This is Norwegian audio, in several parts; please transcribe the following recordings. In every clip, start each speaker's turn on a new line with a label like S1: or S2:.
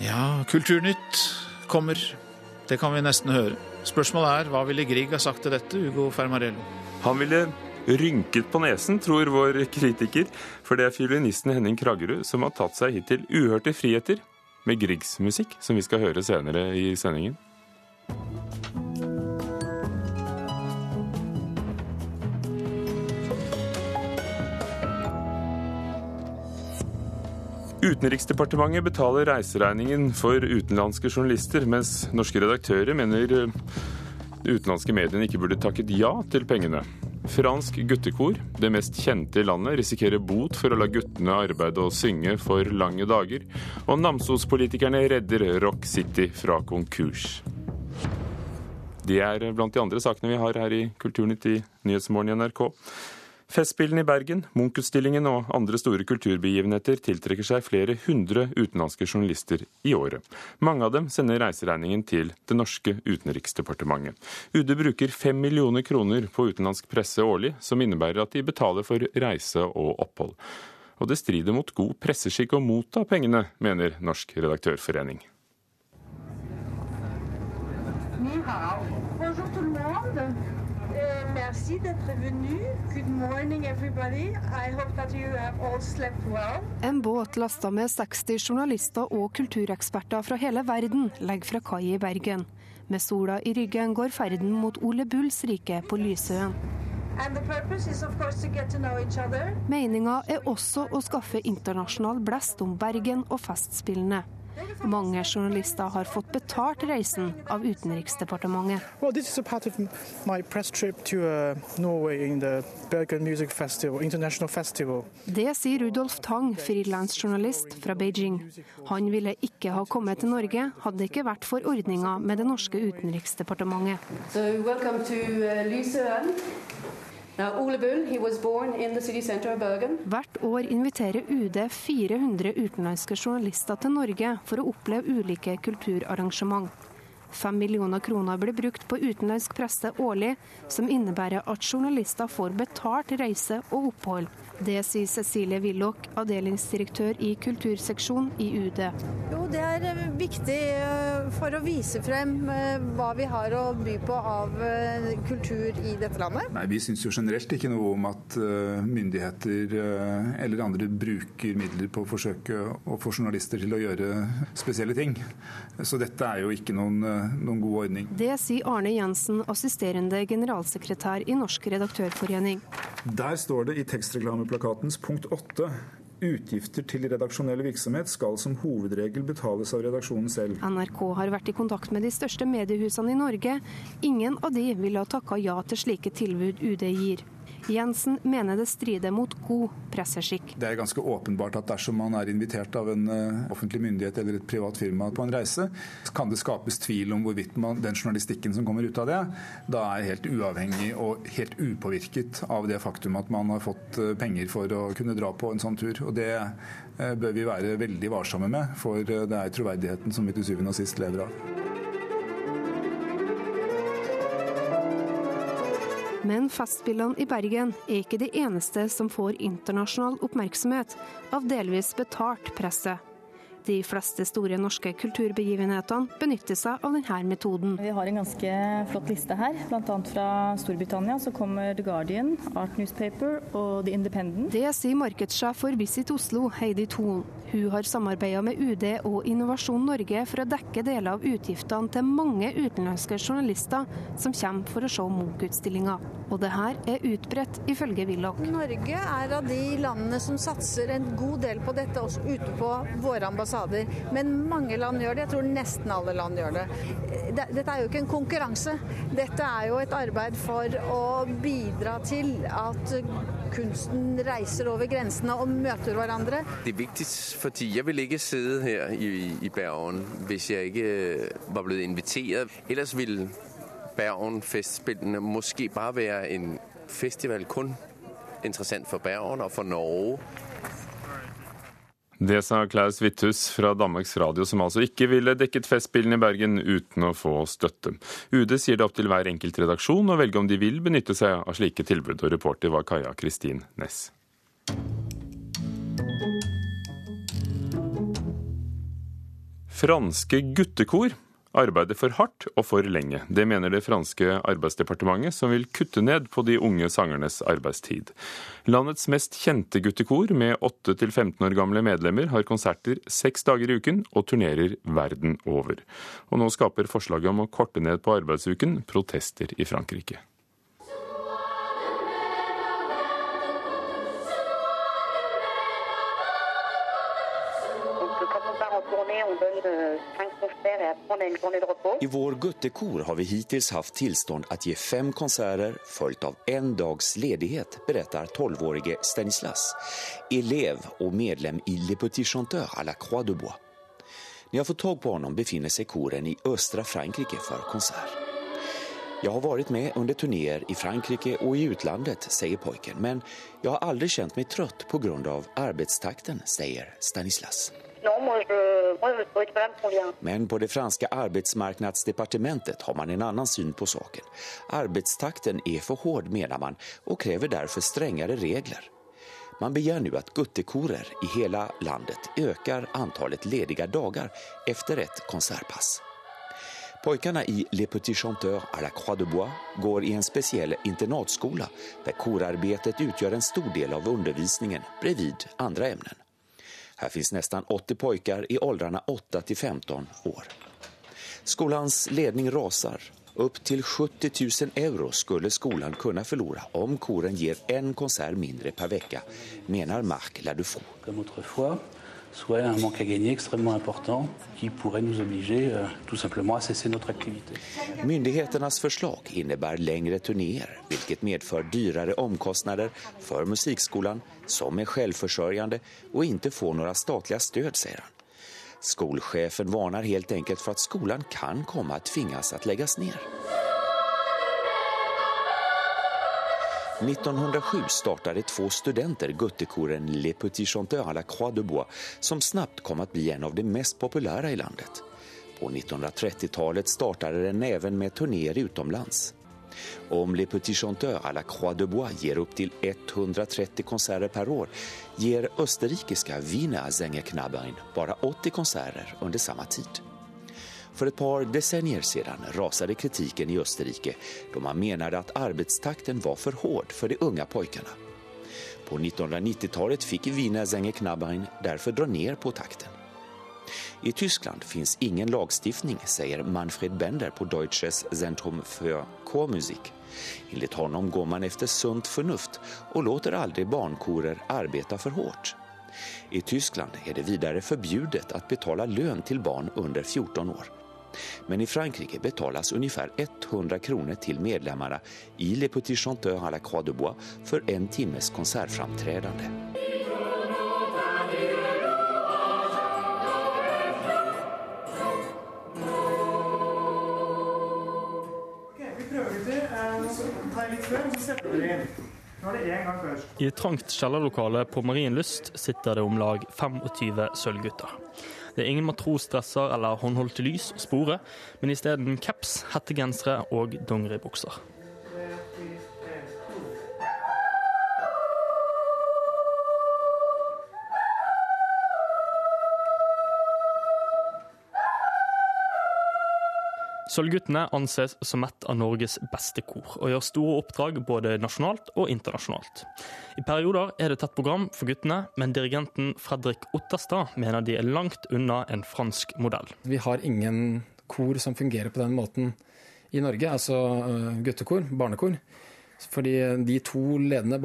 S1: Ja, Kulturnytt kommer. Det kan vi nesten høre. Spørsmålet er hva ville Grieg ha sagt til dette, Ugo Fermarello?
S2: Han ville rynket på nesen, tror vår kritiker, for det er fiolinisten Henning Kraggerud som har tatt seg hittil uhørte friheter med Griegs musikk, som vi skal høre senere i sendingen. Utenriksdepartementet betaler reiseregningen for utenlandske journalister, mens norske redaktører mener eh, utenlandske mediene ikke burde takket ja til pengene. Fransk guttekor, det mest kjente i landet, risikerer bot for å la guttene arbeide og synge for lange dager. Og Namsos-politikerne redder Rock City fra konkurs. De er blant de andre sakene vi har her i Kulturnytt i Nyhetsmorgen i NRK. Festspillene i Bergen, Munch-utstillingen og andre store kulturbegivenheter tiltrekker seg flere hundre utenlandske journalister i året. Mange av dem sender reiseregningen til det norske utenriksdepartementet. UD bruker fem millioner kroner på utenlandsk presse årlig, som innebærer at de betaler for reise og opphold. Og det strider mot god presseskikk å motta pengene, mener Norsk redaktørforening. Ni hao. Bonjour tout le. Merci d'être venu. Good morning, everybody. I hope that you have all slept well. En båt lasta med 60 journalister og kultureksperter fra hele verden legger fra kai i Bergen. Med sola i ryggen går ferden mot Ole Bulls rike på Lysøen. Meninga er også å skaffe internasjonal blest om Bergen og Festspillene. Mange journalister har fått betalt reisen av Utenriksdepartementet. Well, uh, Det sier Rudolf Tang, frilansjournalist fra Beijing. Han ville ikke ha kommet til Norge, hadde det ikke vært for ordninga med det norske utenriksdepartementet. So, Hvert år inviterer UD 400 utenlandske journalister til Norge for å oppleve ulike kulturarrangement. Fem millioner kroner blir brukt på utenlandsk presse årlig, som innebærer at journalister får betalt reise og opphold. Det sier Cecilie Willoch, avdelingsdirektør i kulturseksjon i UD.
S3: Jo, Det er eh, viktig eh, for å vise frem eh, hva vi har å by på av kultur i dette landet.
S4: Nei, Vi syns jo generelt ikke noe om at myndigheter eller andre bruker midler på å forsøke å få journalister til å gjøre spesielle ting. Så dette er jo ikke noen, noen god ordning.
S3: Det sier Arne Jensen, assisterende generalsekretær i Norsk redaktørforening.
S4: Der står det i tekstreklameplakatens punkt 8 Utgifter til redaksjonell virksomhet skal som hovedregel betales av redaksjonen selv.
S3: NRK har vært i kontakt med de største mediehusene i Norge. Ingen av de ville ha takka ja til slike tilbud UD gir. Jensen mener det strider mot god presseskikk.
S4: Det er ganske åpenbart at dersom man er invitert av en eh, offentlig myndighet eller et privat firma på en reise, kan det skapes tvil om hvorvidt man, den journalistikken som kommer ut av det, da er helt uavhengig og helt upåvirket av det faktum at man har fått eh, penger for å kunne dra på en sånn tur. Og Det eh, bør vi være veldig varsomme med, for det er troverdigheten som vi til syvende og sist lever av.
S3: Men Festspillene i Bergen er ikke de eneste som får internasjonal oppmerksomhet av delvis betalt presse. De fleste store norske kulturbegivenhetene benytter seg av denne metoden.
S5: Vi har en ganske flott liste her. Bl.a. fra Storbritannia så kommer The Guardian, Art Newspaper og The Independent.
S3: Det sier markedssjef for Visit Oslo, Heidi Thon. Hun har samarbeida med UD og Innovasjon Norge for å dekke deler av utgiftene til mange utenlandske journalister som kommer for å se Munch-utstillinga. Og det her er utbredt, ifølge Willoch.
S6: Norge er av de landene som satser en god del på dette, også ute på våre ambassader. Men mange land gjør det. Jeg tror nesten alle land gjør det. Dette er jo ikke en konkurranse. Dette er jo et arbeid for å bidra til at kunsten reiser over grensene og møter hverandre.
S7: Det er viktig fordi jeg vil ikke sitte her i, i Bergen hvis jeg ikke øh, var blitt invitert. Ellers vil Bergen-festspillene måske bare være en festival kun interessant for Bergen og for Norge.
S2: Det sa Klaus Witthus fra Danmarks Radio, som altså ikke ville dekket Festspillene i Bergen uten å få støtte. UD sier det opp til hver enkelt redaksjon å velge om de vil benytte seg av slike tilbud, og reporter var Kaja Kristin Næss. Franske guttekor arbeider for hardt og for lenge. Det mener det franske arbeidsdepartementet, som vil kutte ned på de unge sangernes arbeidstid. Landets mest kjente guttekor, med 8-15 år gamle medlemmer, har konserter seks dager i uken og turnerer verden over. Og nå skaper forslaget om å korte ned på arbeidsuken protester i Frankrike.
S8: I vår guttekor har vi hittills hatt tilstånd att ge fem konserter följt av en dags ledighet, berättar 12-årige Stanislas, elev og medlem i Le Petit Chanteur à la Croix de Bois. Når jeg får tag på honom befinner seg koren i östra Frankrike for konsert. Jeg har vært med under turnéer i Frankrike og i utlandet, sier pojken, men jeg har aldri kjent meg trøtt pga. arbeidstakten, sier Stanislas. Men på det franske arbeidsmarknadsdepartementet har man en annen syn på saken. Arbeidstakten er for hård, mener man, og krever derfor strengere regler. Man begär nå at guttekorer i hele landet øker antallet ledige dager efter et konsertpass. Pojkarna i Le Petit Chanteur à la Croix de Bois går i en spesiell internatskola der korarbeidet utgjør en stor del av undervisningen bredvid andre emnen. Her finns nesten 80 pojkar i åldrarna 8 til 15 år. Skolans ledning rasar. Upp til 70 000 euro skulle skolan kunne forlore om koren gir en konsert mindre per vecka, mener Marc Ladufaux
S9: soit un manque à gagner extrêmement important qui pourrait nous obliger euh, tout simplement à cesser notre activité.
S8: Myndigheternas förslag innebär längre turnéer, vilket medför dyrare omkostnader för musikskolan som är självförsörjande och inte får några statliga stöd, säger han. Skolchefen varnar helt enkelt för att skolan kan komma att tvingas att läggas ner. 1907 startade två studenter guttekoren Le Petit Chanteur à la Croix de Bois som snabbt kom att bli en av de mest populära i landet. På 1930-talet startade den även med turnéer utomlands. Om Le Petit Chanteur à la Croix de Bois ger upp till 130 konserter per år ger österrikiska Wiener Sängerknabbern bara 80 konserter under samma tid. For et par decennier siden rasade kritiken i Österrike då man menade at arbeidstakten var for hård for de unge pojkarna. På 1990-talet fikk Wiener Sängerknabbern derfor dra ner på takten. I Tyskland finns ingen lagstiftning, sier Manfred Bender på Deutsches Zentrum für Chormusik. Enligt honom går man efter sunt förnuft og låter aldri barnkorer arbeta for hårt. I Tyskland er det videre forbudt å betala lønn til barn under 14 år. Men i Frankrike betalas ungefär 100 kroner til medlemmene i Le Petit Chanteur à la Croix de Bois for en timmes konsertframträdande.
S10: I et trangt kjellerlokale på Marienlyst sitter det om lag 25 sølvgutter. Det er ingen matrosdresser eller håndholdte lys å spore, men isteden caps, hettegensere og dongeribukser. Sølvguttene anses som et av Norges beste kor, og gjør store oppdrag både nasjonalt og internasjonalt. I perioder er det tett program for guttene, men dirigenten Fredrik Otterstad mener de er langt unna en fransk modell.
S11: Vi har ingen kor som fungerer på den måten i Norge, altså øh, guttekor, barnekor. Fordi de to ledende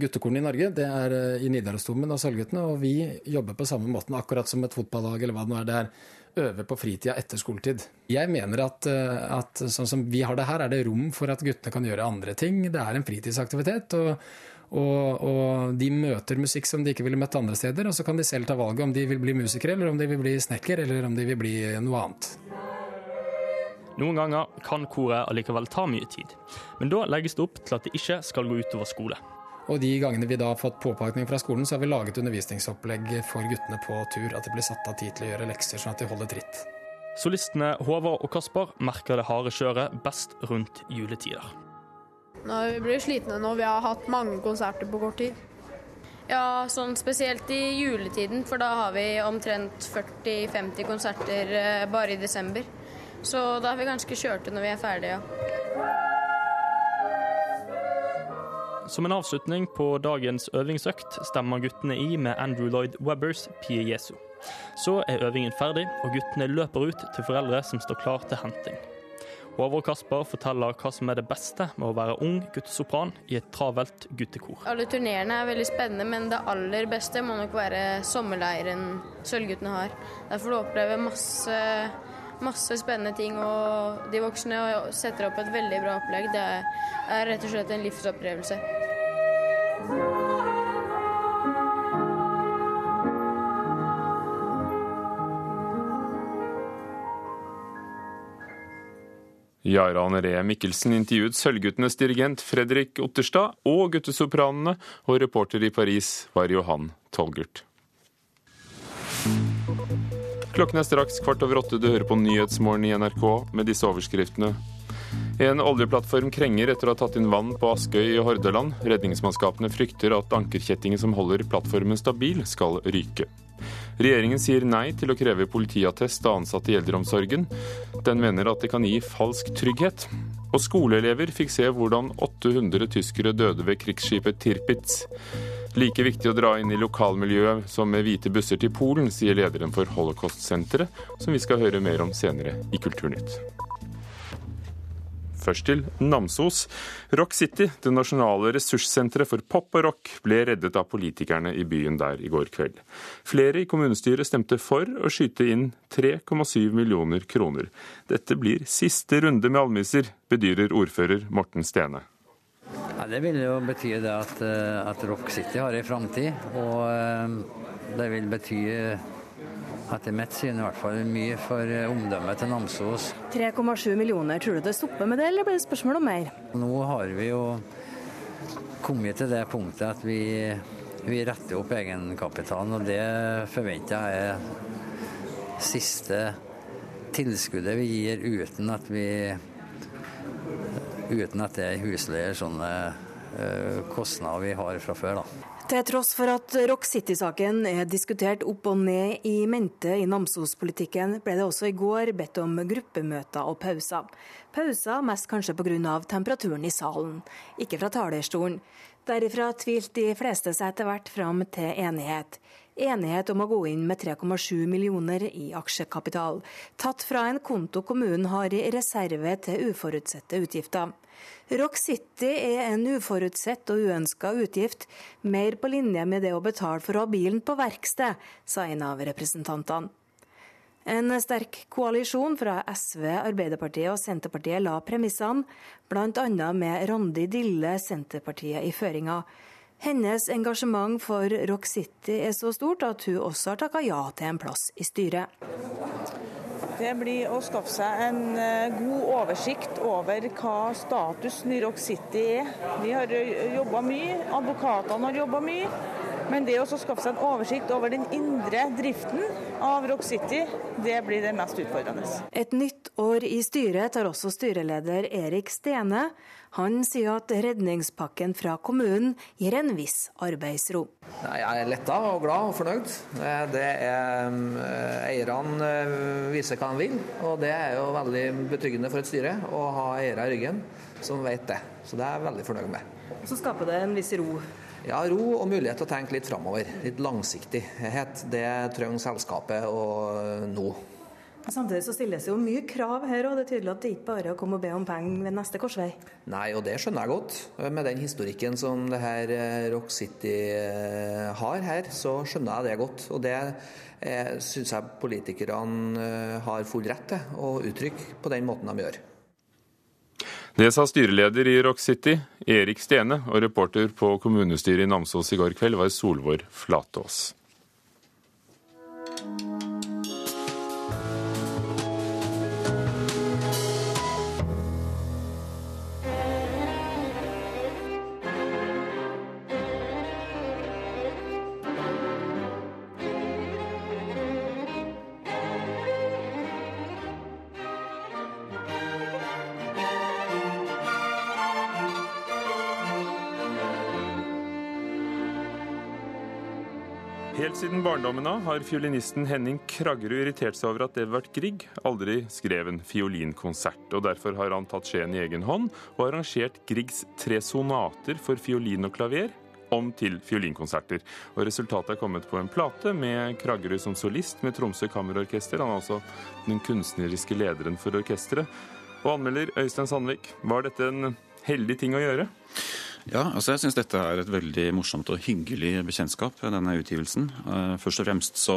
S11: guttekorene i Norge, det er øh, i Nidarosdomen og Sølvguttene, og vi jobber på samme måten, akkurat som et fotballag eller hva det nå er. Det er øve på fritida etter skoletid. Jeg mener at, eh, at, sånn som vi har det her, er det rom for at guttene kan gjøre andre ting. Det er en fritidsaktivitet. og, og, og de møter musikk som de ikke ville møtt andre steder, og så kan de selv ta valget om de vil bli musikere, eller om de vil bli snekker, eller om de vil bli noe annet.
S10: Noen ganger kan koret allikevel ta mye tid, men da legges det opp til at det ikke skal gå utover skole.
S11: Og de gangene vi da har fått påpakning fra skolen, så har vi laget undervisningsopplegg for guttene på tur. At det blir satt av tid til å gjøre lekser, sånn at de holder tritt.
S10: Solistene Håvard og Kasper merker det harde kjøret best rundt juletider.
S12: Nå, vi blir slitne nå. Vi har hatt mange konserter på kort tid. Ja, sånn spesielt i juletiden, for da har vi omtrent 40-50 konserter eh, bare i desember. Så da er vi ganske kjørte når vi er ferdige.
S10: Som en avslutning på dagens øvingsøkt stemmer guttene i med Andrew Lloyd Webbers Pie Jesu. Så er øvingen ferdig, og guttene løper ut til foreldre som står klar til henting. Håvard Kasper forteller hva som er det beste med å være ung guttesopran i et travelt guttekor.
S12: Alle turnerene er veldig spennende, men det aller beste må nok være sommerleiren Sølvguttene har. Der får du oppleve masse, masse spennende ting, og de voksne setter opp et veldig bra opplegg. Det er rett og slett en livsopplevelse.
S2: Jaran Ree Mikkelsen intervjuet Sølvguttenes dirigent Fredrik Otterstad og guttesopranene, og reporter i Paris var Johan Tolgert. Klokken er straks kvart over åtte. Du hører på Nyhetsmorgen i NRK med disse overskriftene. En oljeplattform krenger etter å ha tatt inn vann på Askøy i Hordaland. Redningsmannskapene frykter at ankerkjettingen som holder plattformen stabil, skal ryke. Regjeringen sier nei til å kreve politiattest av ansatte i eldreomsorgen. Den mener at det kan gi falsk trygghet. Og skoleelever fikk se hvordan 800 tyskere døde ved krigsskipet Tirpitz. Like viktig å dra inn i lokalmiljøet som med hvite busser til Polen, sier lederen for Holocaust-senteret, som vi skal høre mer om senere i Kulturnytt. Først til Namsos. Rock City, det nasjonale ressurssenteret for pop og rock, ble reddet av politikerne i byen der i går kveld. Flere i kommunestyret stemte for å skyte inn 3,7 millioner kroner. Dette blir siste runde med almisser, bedyrer ordfører Morten Stene.
S13: Det vil jo bety det at, eh, at Rock City har ei framtid. Og eh, det vil bety etter mitt syn i hvert fall mye for eh, omdømmet til Namsos.
S14: 3,7 millioner, tror du det stopper med det, eller blir det spørsmål om mer?
S13: Nå har vi jo kommet til det punktet at vi, vi retter opp egenkapitalen, og det forventer jeg er siste tilskuddet vi gir uten at vi uten at det er husleier sånne uh, kostnader vi har fra før. da.
S14: Til tross for at Rock City-saken er diskutert opp og ned i mente i Namsos-politikken, ble det også i går bedt om gruppemøter og pauser. Pauser mest kanskje pga. temperaturen i salen, ikke fra talerstolen. Derifra tvilte de fleste seg etter hvert fram til enighet. Enighet om å gå inn med 3,7 millioner i aksjekapital, tatt fra en konto kommunen har i reserve til uforutsette utgifter. Rock City er en uforutsett og uønska utgift, mer på linje med det å betale for å ha bilen på verksted, sa en av representantene. En sterk koalisjon fra SV, Arbeiderpartiet og Senterpartiet la premissene, bl.a. med Randi Dille, Senterpartiet, i føringa. Hennes engasjement for Rock City er så stort at hun også har takka ja til en plass i styret.
S15: Det blir å skaffe seg en eh, god oversikt over hva statusen i Rock City er. Vi har eh, jobba mye, advokatene har jobba mye. Men det å skaffe seg en oversikt over den indre driften av Rock City, det blir det mest utfordrende.
S14: Et nytt år i styret tar også styreleder Erik Stene. Han sier at redningspakken fra kommunen gir en viss arbeidsro.
S16: Jeg er letta og glad og fornøyd. Det er eh, Eierne eh, viser hva de vil, og det er jo veldig betryggende for et styre å ha eiere i ryggen som vet det. Så det er jeg veldig fornøyd med.
S14: Så skaper det en viss ro
S16: ja, ro og mulighet til å tenke litt framover. Litt langsiktighet. Det trenger selskapet og nå.
S14: Samtidig så stilles jo mye krav her, og det er tydelig at det ikke bare er å komme og be om penger ved neste korsvei.
S16: Nei, og det skjønner jeg godt. Med den historikken som det her eh, Rock City eh, har her, så skjønner jeg det godt. Og det eh, syns jeg politikerne har full rett til å uttrykke på den måten de gjør.
S2: Det sa styreleder i Rock City, Erik Stene, og reporter på kommunestyret i Namsos i går kveld var Solvor Flatås. Barndommen av har fiolinisten Henning Kraggerud irritert seg over at Edvard Grieg aldri skrev en fiolinkonsert, og derfor har han tatt skjeen i egen hånd og arrangert Griegs tre sonater for fiolin og klaver om til fiolinkonserter. Og Resultatet er kommet på en plate med Kraggerud som solist med Tromsø Kammerorkester. Han er altså den kunstneriske lederen for orkesteret. Og anmelder Øystein Sandvik, var dette en heldig ting å gjøre?
S17: Ja, altså jeg syns dette er et veldig morsomt og hyggelig bekjentskap, denne utgivelsen. Eh, først og fremst så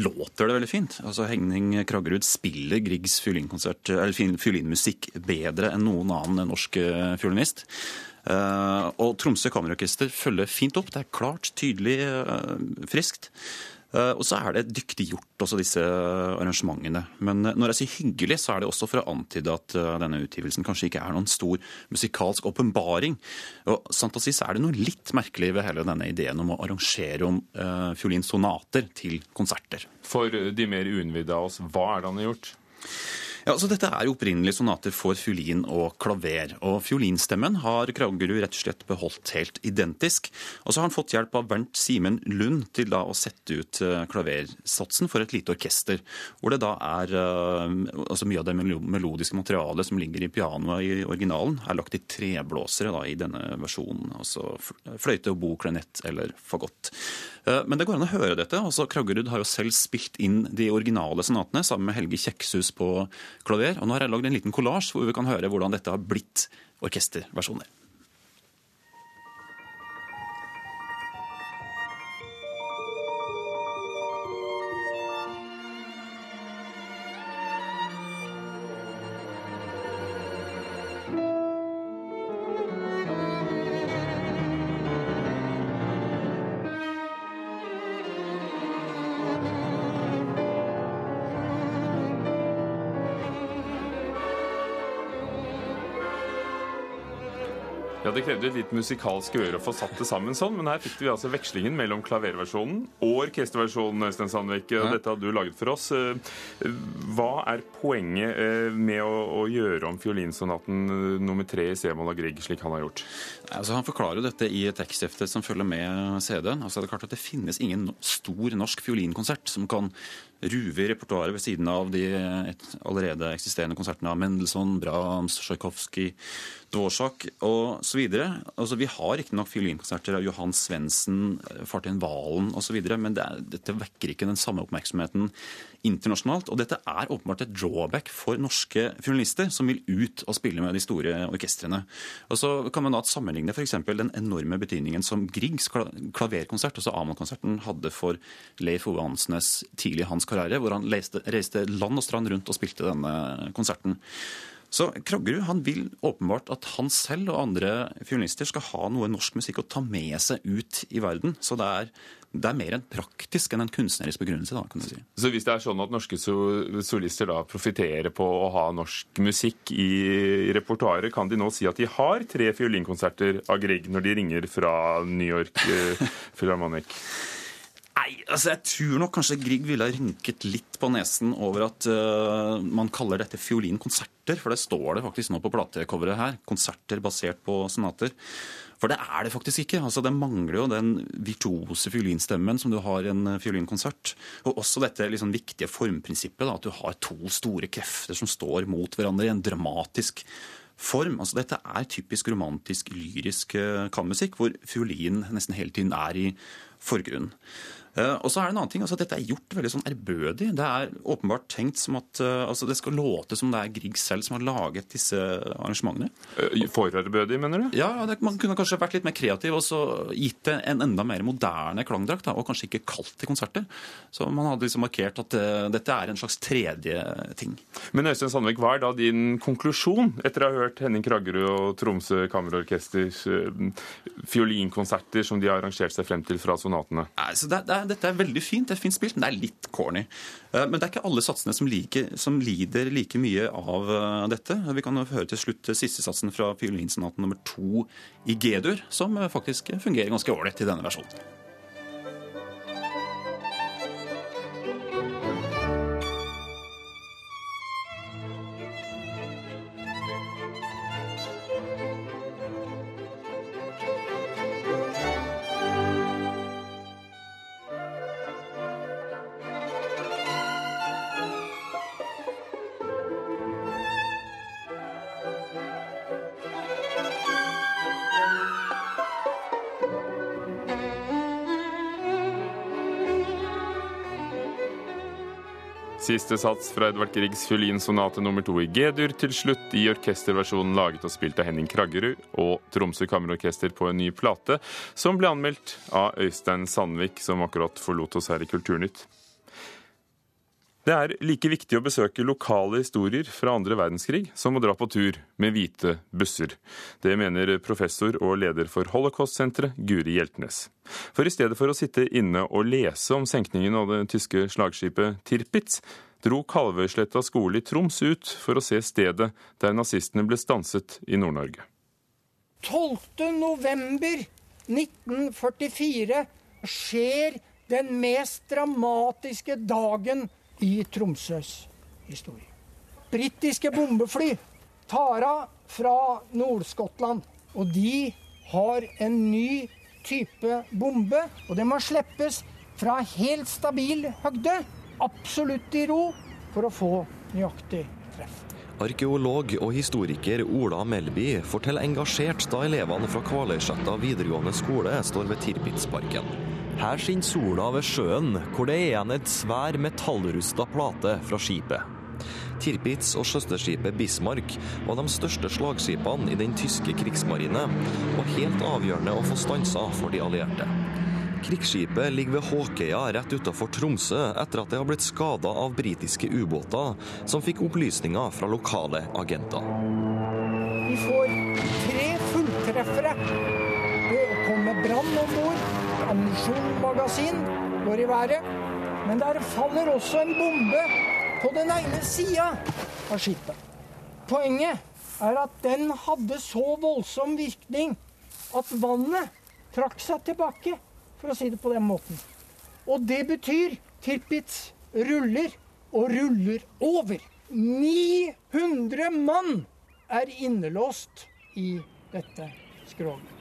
S17: låter det veldig fint. Altså Henning Kraggerud spiller Griegs fiolinmusikk bedre enn noen annen norsk eh, fiolinist. Eh, og Tromsø Kammerorkester følger fint opp. Det er klart, tydelig, friskt. Eh, og så er det dyktig gjort, også disse arrangementene. Men eh, når jeg sier hyggelig, så er det også for å antyde at eh, denne utgivelsen kanskje ikke er noen stor musikalsk åpenbaring. Og sant å si så er det noe litt merkelig ved hele denne ideen om å arrangere om uh, fiolinsonater til konserter.
S2: For de mer uinnvidde av oss, hva er det han har gjort?
S17: Ja, så Dette er jo opprinnelig sonater for fiolin og klaver. og Fiolinstemmen har Kragerud rett og slett beholdt helt identisk. Og så har han fått hjelp av Bernt Simen Lund til da å sette ut eh, klaversatsen for et lite orkester. Hvor det da er eh, altså Mye av det melodiske materialet som ligger i pianoet i originalen, er lagt i treblåsere da i denne versjonen. Altså fløyte, obo, klenett eller fagott. Eh, men det går an å høre dette. altså Kraggerud har jo selv spilt inn de originale sonatene sammen med Helge Kjekshus på klaver. Og nå har jeg lagd en liten kollasj hvor vi kan høre hvordan dette har blitt orkesterversjoner.
S2: Det krevde et litt musikalsk øre å få satt det sammen sånn, men her fikk vi altså vekslingen mellom klaverversjonen og orkesterversjonen. Øystein Sandvik, ja. Dette hadde du laget for oss. Eh, hva er poenget eh, med å, å gjøre om fiolinsonaten eh, nummer tre i C-moll av Grieg, slik han har gjort?
S17: Altså, han forklarer dette i tekstheftet som følger med CD-en. Altså, det er klart at det finnes ingen stor norsk fiolinkonsert som kan ruve i repertoaret ved siden av de allerede eksisterende konsertene av Mendelssohn, Brahms, Tsjajkovskij, Dvorsak osv. Altså, vi har riktignok fiolinkonserter av Johan Svendsen, Fartin Valen osv., men det er, dette vekker ikke den samme oppmerksomheten internasjonalt. Og dette er åpenbart et drawback for norske fiolinister som vil ut og spille med de store orkestrene. Og så kan man da sammenligne f.eks. den enorme betydningen som Griegs klaverkonsert, altså Amon-konserten, hadde for Leif Ove Hansnes tidlig i hans karriere, hvor han reiste land og strand rundt og spilte denne konserten. Så Kroggerud han vil åpenbart at han selv og andre fiolinister skal ha noe norsk musikk å ta med seg ut i verden. Så det er, det er mer en praktisk enn en kunstnerisk begrunnelse. da, kan du si.
S2: Så hvis det er sånn at norske solister da profitterer på å ha norsk musikk i repertoaret, kan de nå si at de har tre fiolinkonserter av Grieg når de ringer fra New York eh?
S17: Nei, altså jeg tror nok kanskje Grieg ville ha rynket litt på nesen over at uh, man kaller dette fiolinkonserter, for det står det faktisk nå på platecoveret her. Konserter basert på sonater. For det er det faktisk ikke. Altså, det mangler jo den virtuose fiolinstemmen som du har i en fiolinkonsert. Og også dette liksom, viktige formprinsippet, da, at du har to store krefter som står mot hverandre i en dramatisk form. Altså, dette er typisk romantisk, lyrisk kammusikk, kammermusikk, hvor fiolin nesten hele tiden er i forgrunnen. Eh, og så er det en annen ting, altså Dette er gjort veldig sånn ærbødig. Det er åpenbart tenkt som at uh, altså det skal låte som det er Grieg selv som har laget disse arrangementene.
S2: Uh, for ærbødig, mener du?
S17: Ja, det, man kunne kanskje vært litt mer kreativ og så gitt det en enda mer moderne klangdrakt. Da, og kanskje ikke kalt til konserter. Så man hadde liksom markert at dette er en slags tredje ting.
S2: Men Øystein Sandvik, hva er da din konklusjon etter å ha hørt Henning Kraggerud og Tromsø Kammerorkesters fiolinkonserter som de har arrangert seg frem til fra sonatene?
S17: Altså, det, det dette er veldig fint, det er fint spilt, men det er litt corny. Eh, men det er ikke alle satsene som, like, som lider like mye av eh, dette. Vi kan høre til slutt siste satsen fra fiolinsonaten nummer to i G-dur, som faktisk fungerer ganske ålreit i denne versjonen.
S2: Siste sats fra Edvard Griegs fiolinsonate nummer to i G-dur til slutt i orkesterversjonen laget og spilt av Henning Kraggerud og Tromsø Kammerorkester på en ny plate, som ble anmeldt av Øystein Sandvik, som akkurat forlot oss her i Kulturnytt. Det er like viktig å besøke lokale historier fra andre verdenskrig som å dra på tur med hvite busser. Det mener professor og leder for Holocaust-senteret, Guri Hjeltnes. For i stedet for å sitte inne og lese om senkningen av det tyske slagskipet Tirpitz, dro Kalvøysletta skole i Troms ut for å se stedet der nazistene ble stanset i Nord-Norge.
S18: 12. november 1944 skjer den mest dramatiske dagen i Tromsøs historie. Britiske bombefly tar av fra Nord-Skottland, og de har en ny type bombe. Og det må slippes fra helt stabil høgde, absolutt i ro, for å få nøyaktig treff.
S19: Arkeolog og historiker Ola Melby forteller engasjert da elevene fra Kvaløysletta videregående skole står ved Tirpitsparken. Her skinner sola ved sjøen, hvor det er igjen et svær metallrusta plate fra skipet. Tirpitz og søsterskipet Bismarck var de største slagskipene i den tyske krigsmarine, og helt avgjørende å få stansa for de allierte. Krigsskipet ligger ved Håkøya rett utafor Tromsø etter at det har blitt skada av britiske ubåter, som fikk opplysninger fra lokale agenter.
S18: Vi får tre fulltreffere. Det kommer brann om bord ammunisjonsmagasin går i været. Men der faller også en bombe på den ene sida av skipet. Poenget er at den hadde så voldsom virkning at vannet trakk seg tilbake, for å si det på den måten. Og det betyr Tirpitz ruller og ruller over. 900 mann er innelåst i dette skroget.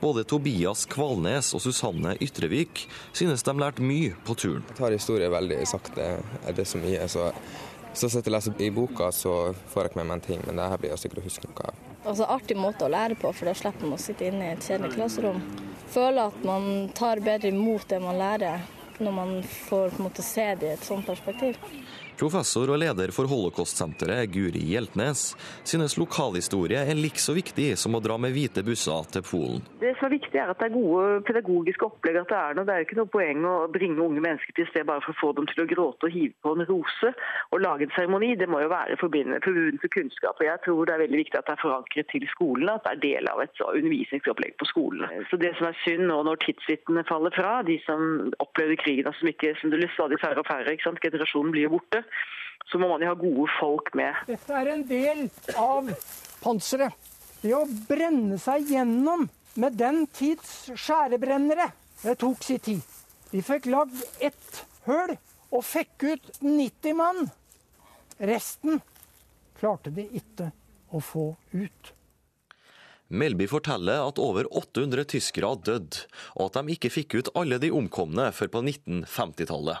S19: Både Tobias Kvalnes og Susanne Ytrevik synes de lærte mye på turen.
S20: Jeg tar historie veldig sakte. er det så mye, så så sitter jeg og leser i boka, så får jeg ikke med meg en ting. Men det her blir jeg sikkert å huske noe av.
S5: Altså Artig måte å lære på, for da slipper man å sitte inne i et kjedelig klasserom. Føler at man tar bedre imot det man lærer, når man får på en måte se det i et sånt perspektiv.
S19: Professor og leder for Holocaust-senteret, Guri Hjeltnes, synes lokalhistorie er like så viktig som å dra med hvite busser til Polen.
S21: Det som er viktig, er at det er gode pedagogiske opplegg. at Det er noe. Det er ikke noe poeng å bringe unge mennesker til sted bare for å få dem til å gråte og hive på en rose og lage en seremoni. Det må jo være forbundet til kunnskap. og Jeg tror det er veldig viktig at det er forankret til skolene, at det er del av et undervisningsopplegg på skolene. Så Det som er synd nå når tidsvitnene faller fra, de som opplevde krigen, som ikke, som det blir stadig færre og færre, generasjonen blir borte, så må man jo ha gode folk med.
S18: Dette er en del av panseret. Det å brenne seg gjennom med den tids skjærebrennere, det tok sin tid. De fikk lagd ett høl og fikk ut 90 mann. Resten klarte de ikke å få ut.
S19: Melby forteller at over 800 tyskere har dødd, og at de ikke fikk ut alle de omkomne før på 1950-tallet.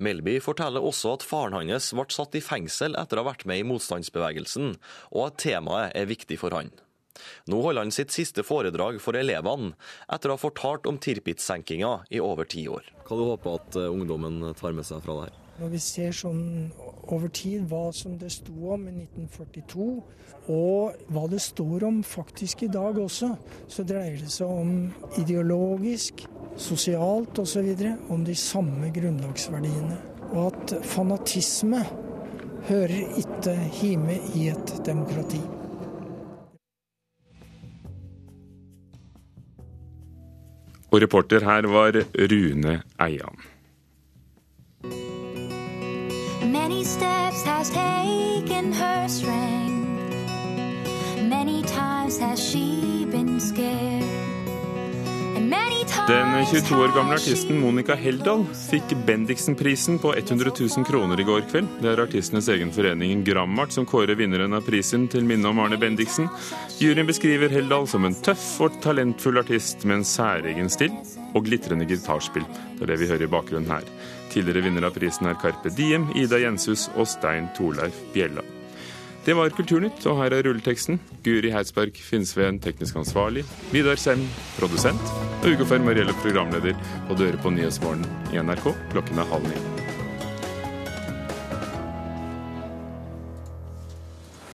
S19: Melby forteller også at faren hans ble satt i fengsel etter å ha vært med i motstandsbevegelsen, og at temaet er viktig for han. Nå holder han sitt siste foredrag for elevene, etter å ha fortalt om Tirpitz-senkinga i over ti år. Hva du håper at eh, ungdommen tar med seg fra det her?
S18: Når vi ser sånn over tid hva som det sto om i 1942, og hva det står om faktisk i dag også, så dreier det seg om ideologisk, sosialt osv. om de samme grunnlagsverdiene. Og at fanatisme hører ikke hjemme i et demokrati.
S2: Og reporter her var Rune Eian. Many steps has taken her strength. Many times has she been scared. Den 22 år gamle artisten Monica Heldal fikk Bendiksen-prisen på 100 000 kroner i går kveld. Det er artistenes egen forening Grammart som kårer vinneren av prisen til minne om Arne Bendiksen. Juryen beskriver Heldal som en tøff og talentfull artist med en særegen stil og glitrende gitarspill. Det er det vi hører i bakgrunnen her. Tidligere vinner av prisen er Carpe Diem, Ida Jenshus og Stein Torleif Bjella. Det var Kulturnytt, og her er rulleteksten. Guri Heidsberg Finnsveen, teknisk ansvarlig. Vidar Sem, produsent. Og Ugo Fermariello, programleder. Og døre på Nyhetsmorgen i NRK klokken er halv ni.